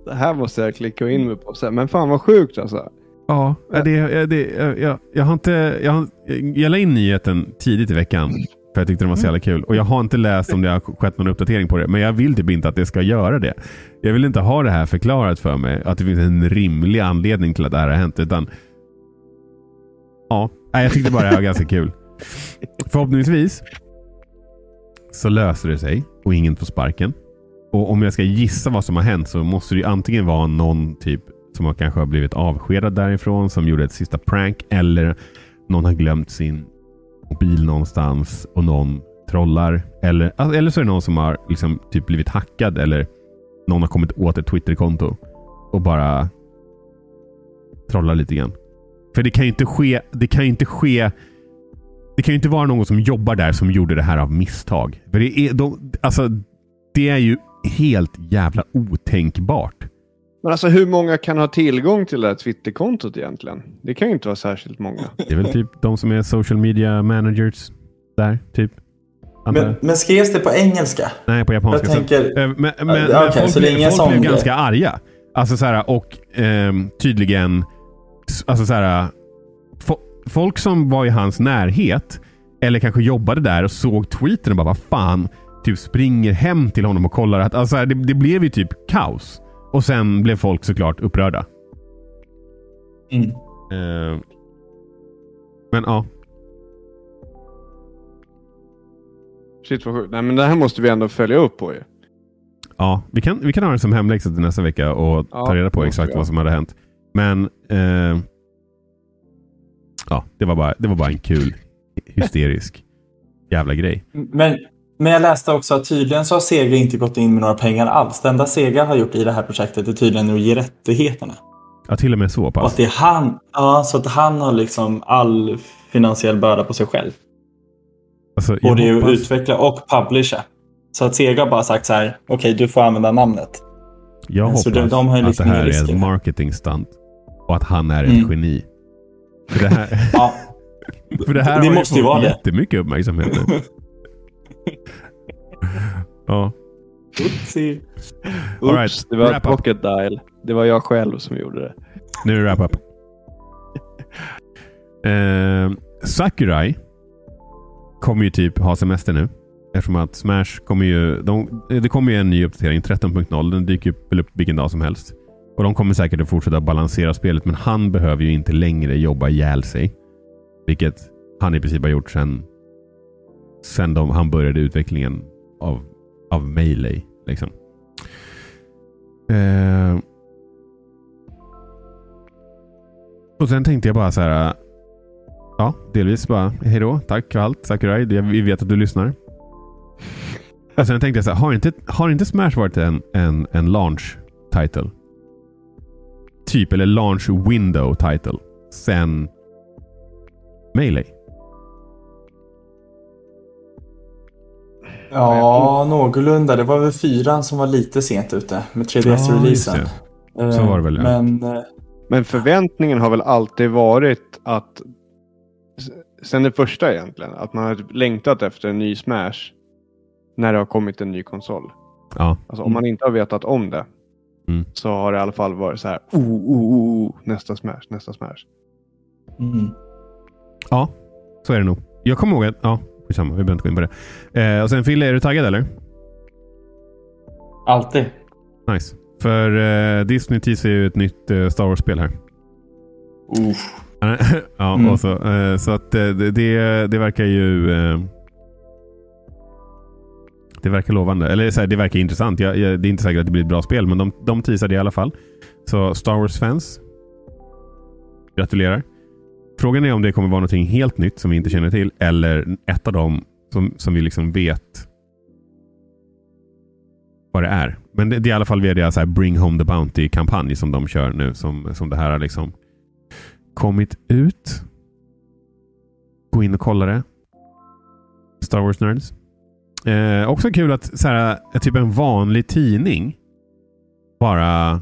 det här måste jag klicka in mig på sen. Men fan vad sjukt alltså. Ja, det, det, jag, jag, jag har inte... Jag, har, jag la in nyheten tidigt i veckan. För jag tyckte den var så jävla kul. Och jag har inte läst om det har skett någon uppdatering på det. Men jag vill typ inte att det ska göra det. Jag vill inte ha det här förklarat för mig. Att det finns en rimlig anledning till att det här har hänt. Utan... Ja, nej, jag tyckte bara det här var ganska kul. Förhoppningsvis så löser det sig och ingen får sparken. Och om jag ska gissa vad som har hänt så måste det ju antingen vara någon typ som har kanske har blivit avskedad därifrån som gjorde ett sista prank eller någon har glömt sin mobil någonstans och någon trollar. Eller, alltså, eller så är det någon som har liksom typ blivit hackad eller någon har kommit åt ett Twitterkonto och bara trollar lite grann. För det kan ju inte ske. Det kan ju inte ske. Det kan ju inte vara någon som jobbar där som gjorde det här av misstag. För det är, de, alltså, det är ju helt jävla otänkbart. Men alltså hur många kan ha tillgång till det här Twitterkontot egentligen? Det kan ju inte vara särskilt många. Det är väl typ de som är social media managers där, typ. Men, men skrevs det på engelska? Nej, på japanska. Jag tänker- Så, eh, men men, Ja, men folk, så det är folk blev ganska arga. Alltså så här, och ehm, tydligen... Alltså så här, fo- folk som var i hans närhet eller kanske jobbade där och såg tweeten och bara vad fan. Typ springer hem till honom och kollar. Att, alltså här, det, det blev ju typ kaos. Och sen blev folk såklart upprörda. Mm. Eh, men ja, Shit vad sjukt. Nej men det här måste vi ändå följa upp på ju. Ja, vi kan, vi kan ha det som hemläxa till nästa vecka och Ja, ta reda på exakt vad som hade hänt. Men eh, ja, det var, bara, det var bara en kul, hysterisk jävla grej. Men, men jag läste också att tydligen så har Sega inte gått in med några pengar alls. Det enda Sega har gjort i det här projektet är tydligen att ge rättigheterna. Ja, till och med så Och att pass. det är han, ja, så att han har liksom all finansiell börda på sig själv. Alltså, Både att hoppas- utveckla och publisha. Så att Sega bara sagt så här, okej du får använda namnet. Jag hoppas Så de- de har ju att liksom det här är ett marketing stunt och att han är ett Mm. geni. För det här, Ja, för det här Det har måste ju fått vara det. jättemycket uppmärksamhet nu. Ja, oopsie. Oops, right, det var pocket dial. Det var jag själv som gjorde det. nu är det wrap-up. Eh, Sakurai kommer ju typ ha semester nu. Eftersom att Smash kommer ju... De, det kommer ju en ny uppdatering, 13.0. Den dyker upp vilken dag som helst. Och de kommer säkert att fortsätta balansera spelet, men han behöver ju inte längre jobba ihjäl sig. Vilket han i princip har gjort sedan sen de, han började utvecklingen av, av Melee. Liksom. Eh, och sen tänkte jag bara så här. Ja, delvis bara hej då, tack för allt Sakurai. Vi vet att du lyssnar. Och sen tänkte jag så här, har inte, har inte Smash varit en, en, en launch title? Typ, eller launch window title. Sen Melee. Ja, någorlunda. Det var väl fyran som var lite sent ute med 3DS-releasen. Ja, Så var det väl, ja. Men eh, Men förväntningen har väl alltid varit att sen det första egentligen, att man har längtat efter en ny Smash när det har kommit en ny konsol. Ja, Alltså om man inte har vetat om det Mm. så har det i alla fall varit så här, oh, oh, oh, oh, nästa Smash, nästa Smash. mm. ja, så är det nog. Jag kommer ihåg att... Ja, skitsamma. Vi behöver inte gå in på det. Eh, och sen Fille, är du taggad eller? alltid. Nice. För eh, Disney teasar ju ett nytt eh, Star Wars-spel här. Uff. ja, Mm. och så, eh, så att eh, det, det, det verkar ju... Det verkar lovande. Eller så här, det verkar intressant. Jag, jag, det är inte säkert att det blir ett bra spel, men de, de teasade i alla fall. Så Star Wars-fans, gratulerar. Frågan är om det kommer vara någonting helt nytt som vi inte känner till, eller ett av dem som, som vi liksom vet vad det är. Men det, det är i alla fall via deras så här Bring Home the Bounty-kampanj som de kör nu, som, som det här har liksom kommit ut. Gå in och kolla det. Star Wars Nerds. Eh, också kul att så här, eh, typ en vanlig tidning bara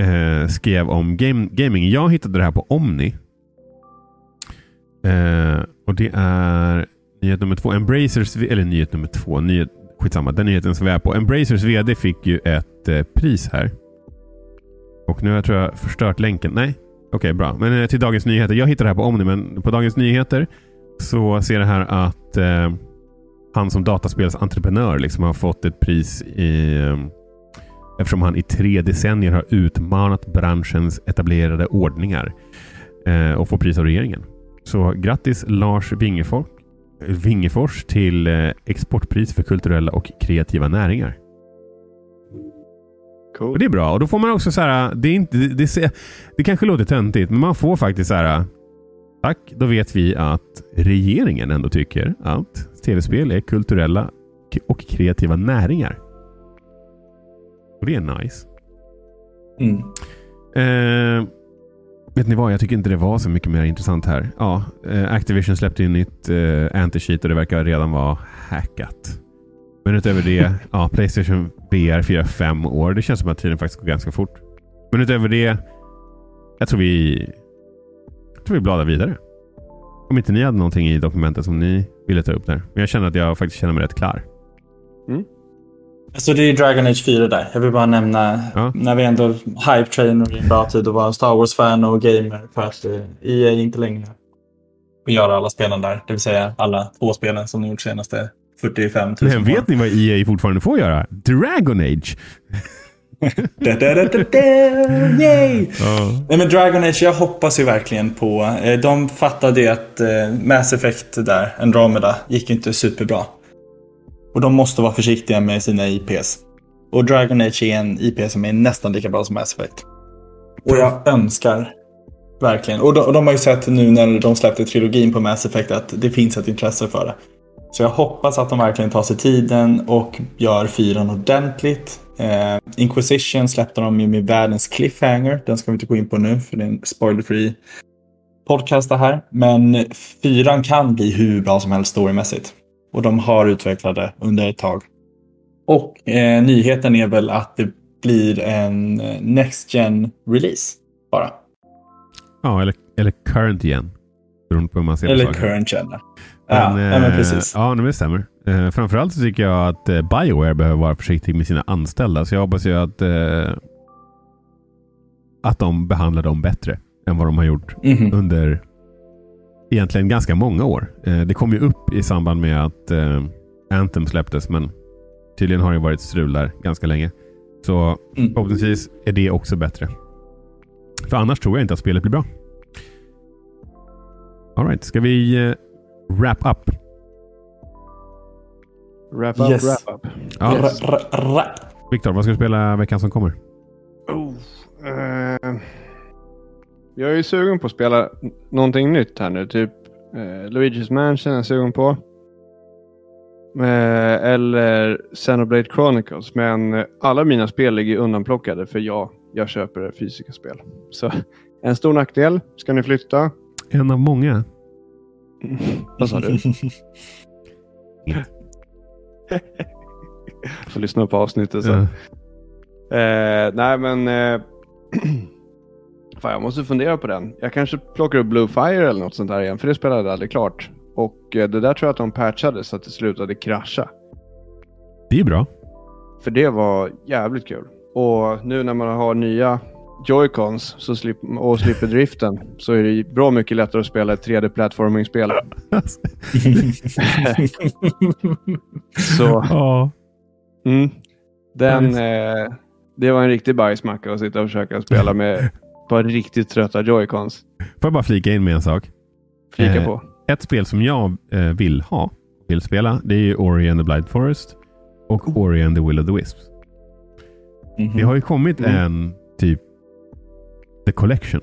eh, skrev om game, gaming. Jag hittade det här på Omni. Eh, och det är nyhet nummer två. Embracers, eller nyhet nummer två. Nyhet, skitsamma, den nyheten som vi är på. Embracers VD fick ju ett eh, pris här. Och nu har jag tror jag förstört länken. Nej, okej bra. Men eh, till Dagens Nyheter. Jag hittade det här på Omni, men på Dagens Nyheter så ser det här att eh, han som dataspelsentreprenör liksom har fått ett pris i, eh, eftersom han i tre decennier har utmanat branschens etablerade ordningar eh, och får pris av regeringen. Så grattis Lars Wingefors, Wingefors till eh, exportpris för kulturella och kreativa näringar. Och Cool. det är bra. Och då får man också så här, det, är inte, det, det, det kanske låter töntigt, men man får faktiskt så här, tack, då vet vi att regeringen ändå tycker att tv-spel är kulturella och kreativa näringar. Och det är nice. Mm. Eh, vet ni vad? Jag tycker inte det var så mycket mer intressant här. Ja, eh, Activision släppte ju nytt eh, anti-cheat och det verkar redan vara hackat. Men utöver det, ja, Playstation VR firar fem år. Det känns som att tiden faktiskt går ganska fort. Men utöver det, jag tror vi, tror vi bladar vidare. Om inte ni hade någonting i dokumentet som ni ville ta upp där. Men jag känner att jag faktiskt känner mig rätt klar. Så det är Dragon Age 4 där. Jag vill bara nämna, Ja. när vi ändå hype trainer i en bra tid att vara en Star Wars-fan och gamer. För att eh, EA inte längre och göra alla spelen där. Det vill säga alla två spelen som de gjort senaste 45 000 Men vet ni vad EA fortfarande får göra? Dragon Age! Da, da, da, da, yay! Nej men Dragon Age, jag hoppas ju verkligen på... Eh, de fattade att eh, Mass Effect där, Andromeda, gick inte superbra. Och de måste vara försiktiga med sina IPs. Och Dragon Age är en IP som är nästan lika bra som Mass Effect. Och jag önskar verkligen. Och de, och de har ju sett nu när de släppte trilogin på Mass Effect att det finns ett intresse för det. Så jag hoppas att de verkligen tar sig tiden och gör fyran ordentligt. Eh, Inquisition släppte de ju med världens cliffhanger. Den ska vi inte gå in på nu för det är en spoiler-free podcast det här. Men fyran kan bli hur bra som helst storymässigt. Och de har utvecklat det under ett tag. Och eh, nyheten är väl att det blir en eh, Next Gen release bara. Ja, eller, eller current gen. Beroende på hur man ser Eller current gen. Ja, Men, ja, men eh, precis. Ja, men det stämmer. Eh, framförallt så tycker jag att eh, Bioware behöver vara försiktig med sina anställda. Så jag hoppas ju att, eh, att de behandlar dem bättre än vad de har gjort Mhm. under egentligen ganska många år. Det kom ju upp i samband med att Anthem släpptes, men tydligen har det varit strul där ganska länge. Så Mm. förhoppningsvis är det också bättre. För annars tror jag inte att spelet blir bra. Alright, ska vi wrap up? Wrap up, Yes. wrap up. Ja. Ra- ra- ra- Viktor, vad ska du spela veckan som kommer? Oh, eh, jag är ju sugen på att spela någonting nytt här nu. Typ eh, Luigi's Mansion är jag sugen på. Eh, eller Xenoblade Chronicles. Men alla mina spel ligger undanplockade för jag, jag köper fysiska spel. Så en stor nackdel. Ska ni flytta? En av många. Vad sa du? Får lyssna på avsnittet sen. Ja. Eh, nej men... Eh, fan, jag måste fundera på den. Jag kanske plockar upp Blue Fire eller något sånt där igen. För det spelade jag aldrig klart. Och eh, det där tror jag att de patchade så att det slutade krascha. Det är bra. För det var jävligt kul. Och nu när man har nya Joy-Cons så slip, och slipper driften så är det bra mycket lättare att spela ett 3D-plattforming-spel. Så ja. mm, den, eh, det var en riktig bajsmacka att sitta och försöka spela med ett par riktigt trötta Joy-Cons. Får jag bara flika in med en sak? Flika Eh, på. Ett spel som jag eh, vill ha, vill spela, det är Ori and the Blind Forest och Ori and the Will of the Wisps. Mhm. Det har ju kommit Mm. en typ The Collection.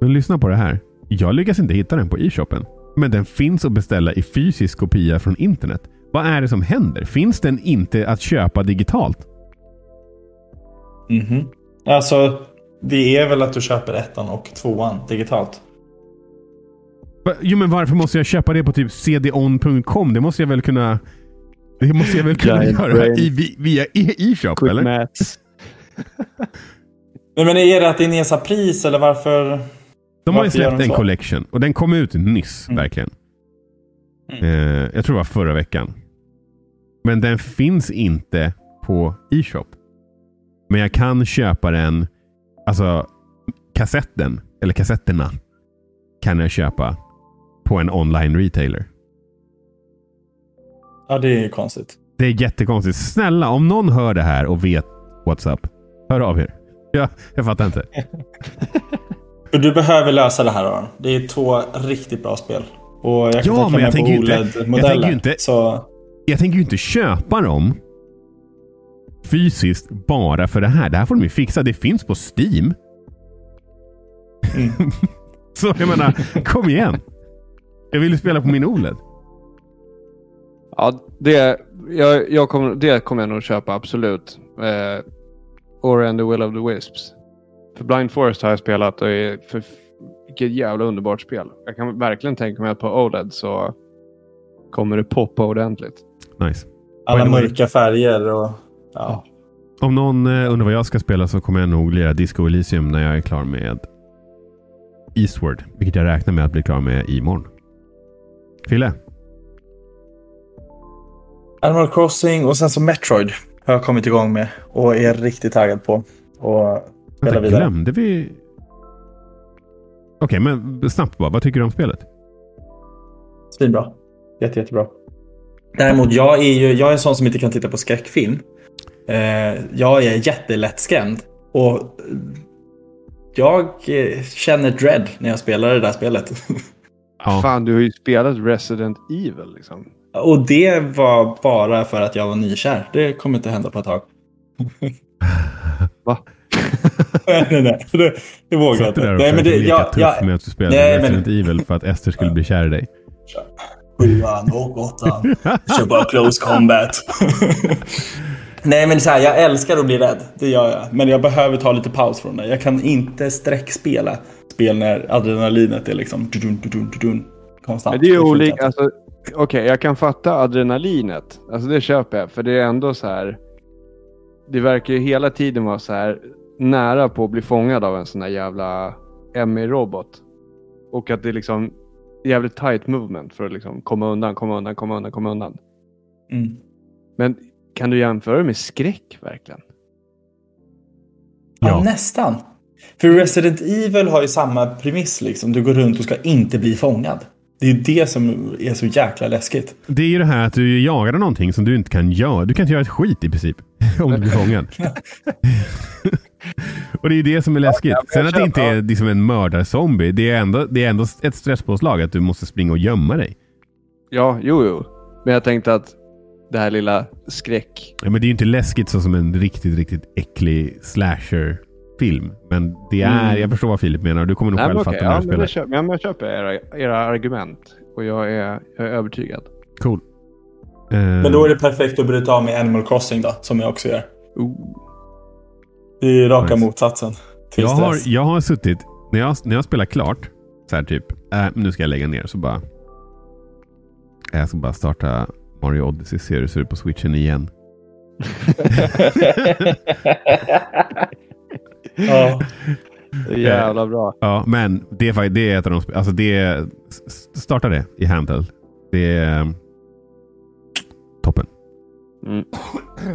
Men lyssna på det här. Jag lyckas inte hitta den på e-shoppen. Men den finns att beställa i fysisk kopia från internet. Vad är det som händer? Finns den inte att köpa digitalt? Mhm. Alltså, det är väl att du köper ettan och tvåan digitalt. Jo, men varför måste jag köpa det på typ cdon.com? Det måste jag väl kunna... Det måste jag väl kunna Giant göra i, vi- via e- e-shop, eller? Men, men är det att det är nedsatt pris eller varför? De har ju släppt en så? collection och den kom ut nyss, Mm. verkligen. Mm. Eh, jag tror det var förra veckan. Men den finns inte på e-shop. Men jag kan köpa den, alltså kassetten, eller kassetterna, kan jag köpa på en online retailer. Ja, det är konstigt. Det är jättekonstigt. Snälla, om någon hör det här och vet what's up, hör av er. Jag, jag fattar inte. Du behöver lösa det här Aron. Det är två riktigt bra spel. Och jag kan Ja, tänka men jag tänker ju inte- jag tänker ju inte- Så Jag tänker ju inte köpa dem fysiskt bara för det här. Det här får de ju fixa. Det finns på Steam. Mm. Så jag menar, kom igen. Jag vill ju spela på min OLED. Ja, det, jag, jag kommer, det kommer jag nog köpa absolut. Eh, Ori and the Will of the Wisps. För Blind Forest har jag spelat och är för, vilket jävla underbart spel. Jag kan verkligen tänka mig att på OLED så kommer det poppa ordentligt. Nice. alla mörka färger och... Ja. Om någon eh, undrar vad jag ska spela så kommer jag nog lira Disco Elysium när jag är klar med Eastward. Vilket jag räknar med att bli klar med imorgon. Fille? Animal Crossing och sen så Metroid har jag kommit igång med och är riktigt taggad på. Och spela Vänta, vidare. glömde vi... Okej, men snabbt bara. Vad tycker du om spelet? Svinbra. Jätte, jättebra. Däremot, jag är ju jag är en sån som inte kan titta på skräckfilm. Eh, jag är jättelättskrämd. Och eh, jag eh, känner dread när jag spelar det där spelet. Ja. Fan, du har ju spelat Resident Evil liksom. Och det var bara för att jag var nykär. Det kommer inte hända på ett tag. Va? nej, nej, nej. Det, det vågar jag inte. där och Nej, men det, försökte leka jag, tuff jag, med att du spelade Nej, men- Resident Evil för att Ester skulle bli kär i dig? Sjuan och åttan. Kör bara close combat. Nej men så här, jag älskar att bli rädd. Det gör jag. Men jag behöver ta lite paus från det. Jag kan inte sträckspela spel när adrenalinet är liksom dudun, dudun, dudun, konstant. Men det är ju olika. Alltså, Okej, jag kan fatta adrenalinet. Alltså det köper jag. För det är ändå så här. Det verkar ju hela tiden vara så här nära på att bli fångad av en sån här jävla ME-robot. Och att det är liksom jävligt tight movement för att liksom komma undan, komma undan, komma undan, komma undan. Mm. Men kan du jämföra det med skräck verkligen? Ja, Ja. nästan. För Resident Evil har ju samma premiss liksom. Du går runt och ska inte bli fångad. Det är det som är så jäkla läskigt. Det är ju det här att du jagar någonting som du inte kan göra. Du kan inte göra ett skit i princip. Om du blir fångad. och det är ju det som är läskigt. Sen att det inte är liksom en mördarzombie. Det är, ändå, det är ändå ett stresspåslag att du måste springa och gömma dig. Ja, jo, jo. Men jag tänkte att det här lilla skräck. Ja, men det är ju inte läskigt så som en riktigt, riktigt äcklig slasher-film. Men det är, Mm. jag förstår vad Filip menar. Du kommer nog Nej, själv men fatta när ja, du spelar. jag köper, ja, men jag köper era, era argument. Och jag är, jag är övertygad. Cool. Eh, Men då är det perfekt att bryta av med Animal Crossing då, som jag också gör. Ooh. Det är raka Nice. motsatsen till jag, har, jag har suttit, när jag, när jag spelar klart, så här typ, äh, nu ska jag lägga ner, så bara... Jag ska bara starta Mario Odyssey, se hur det ser ut på switchen igen. Ja. Jävla bra. Ja, men det är, det är ett av de Alltså det Starta det i handheld. Det är um, toppen. Mm.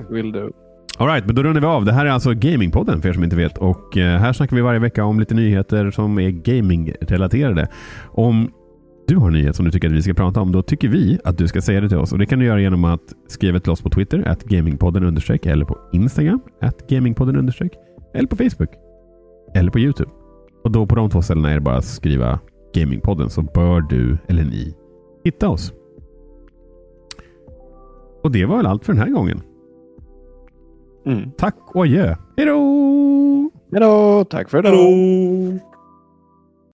Will do. Alright, men då rundar vi av. Det här är alltså Gamingpodden för er som inte vet. Och eh, här snackar vi varje vecka om lite nyheter som är gaming-relaterade. Om du har en nyhet som du tycker att vi ska prata om, då tycker vi att du ska säga det till oss. Och Det kan du göra genom att skriva till oss på Twitter, att gamingpodden understreck, eller på Instagram, att gamingpodden understreck, eller på Facebook, eller på YouTube. Och då på de två ställena är det bara att skriva Gamingpodden så bör du, eller ni, hitta oss. Och det var väl allt för den här gången. Mm. Tack och adjö. Hej då! Hejdå! Tack för idag!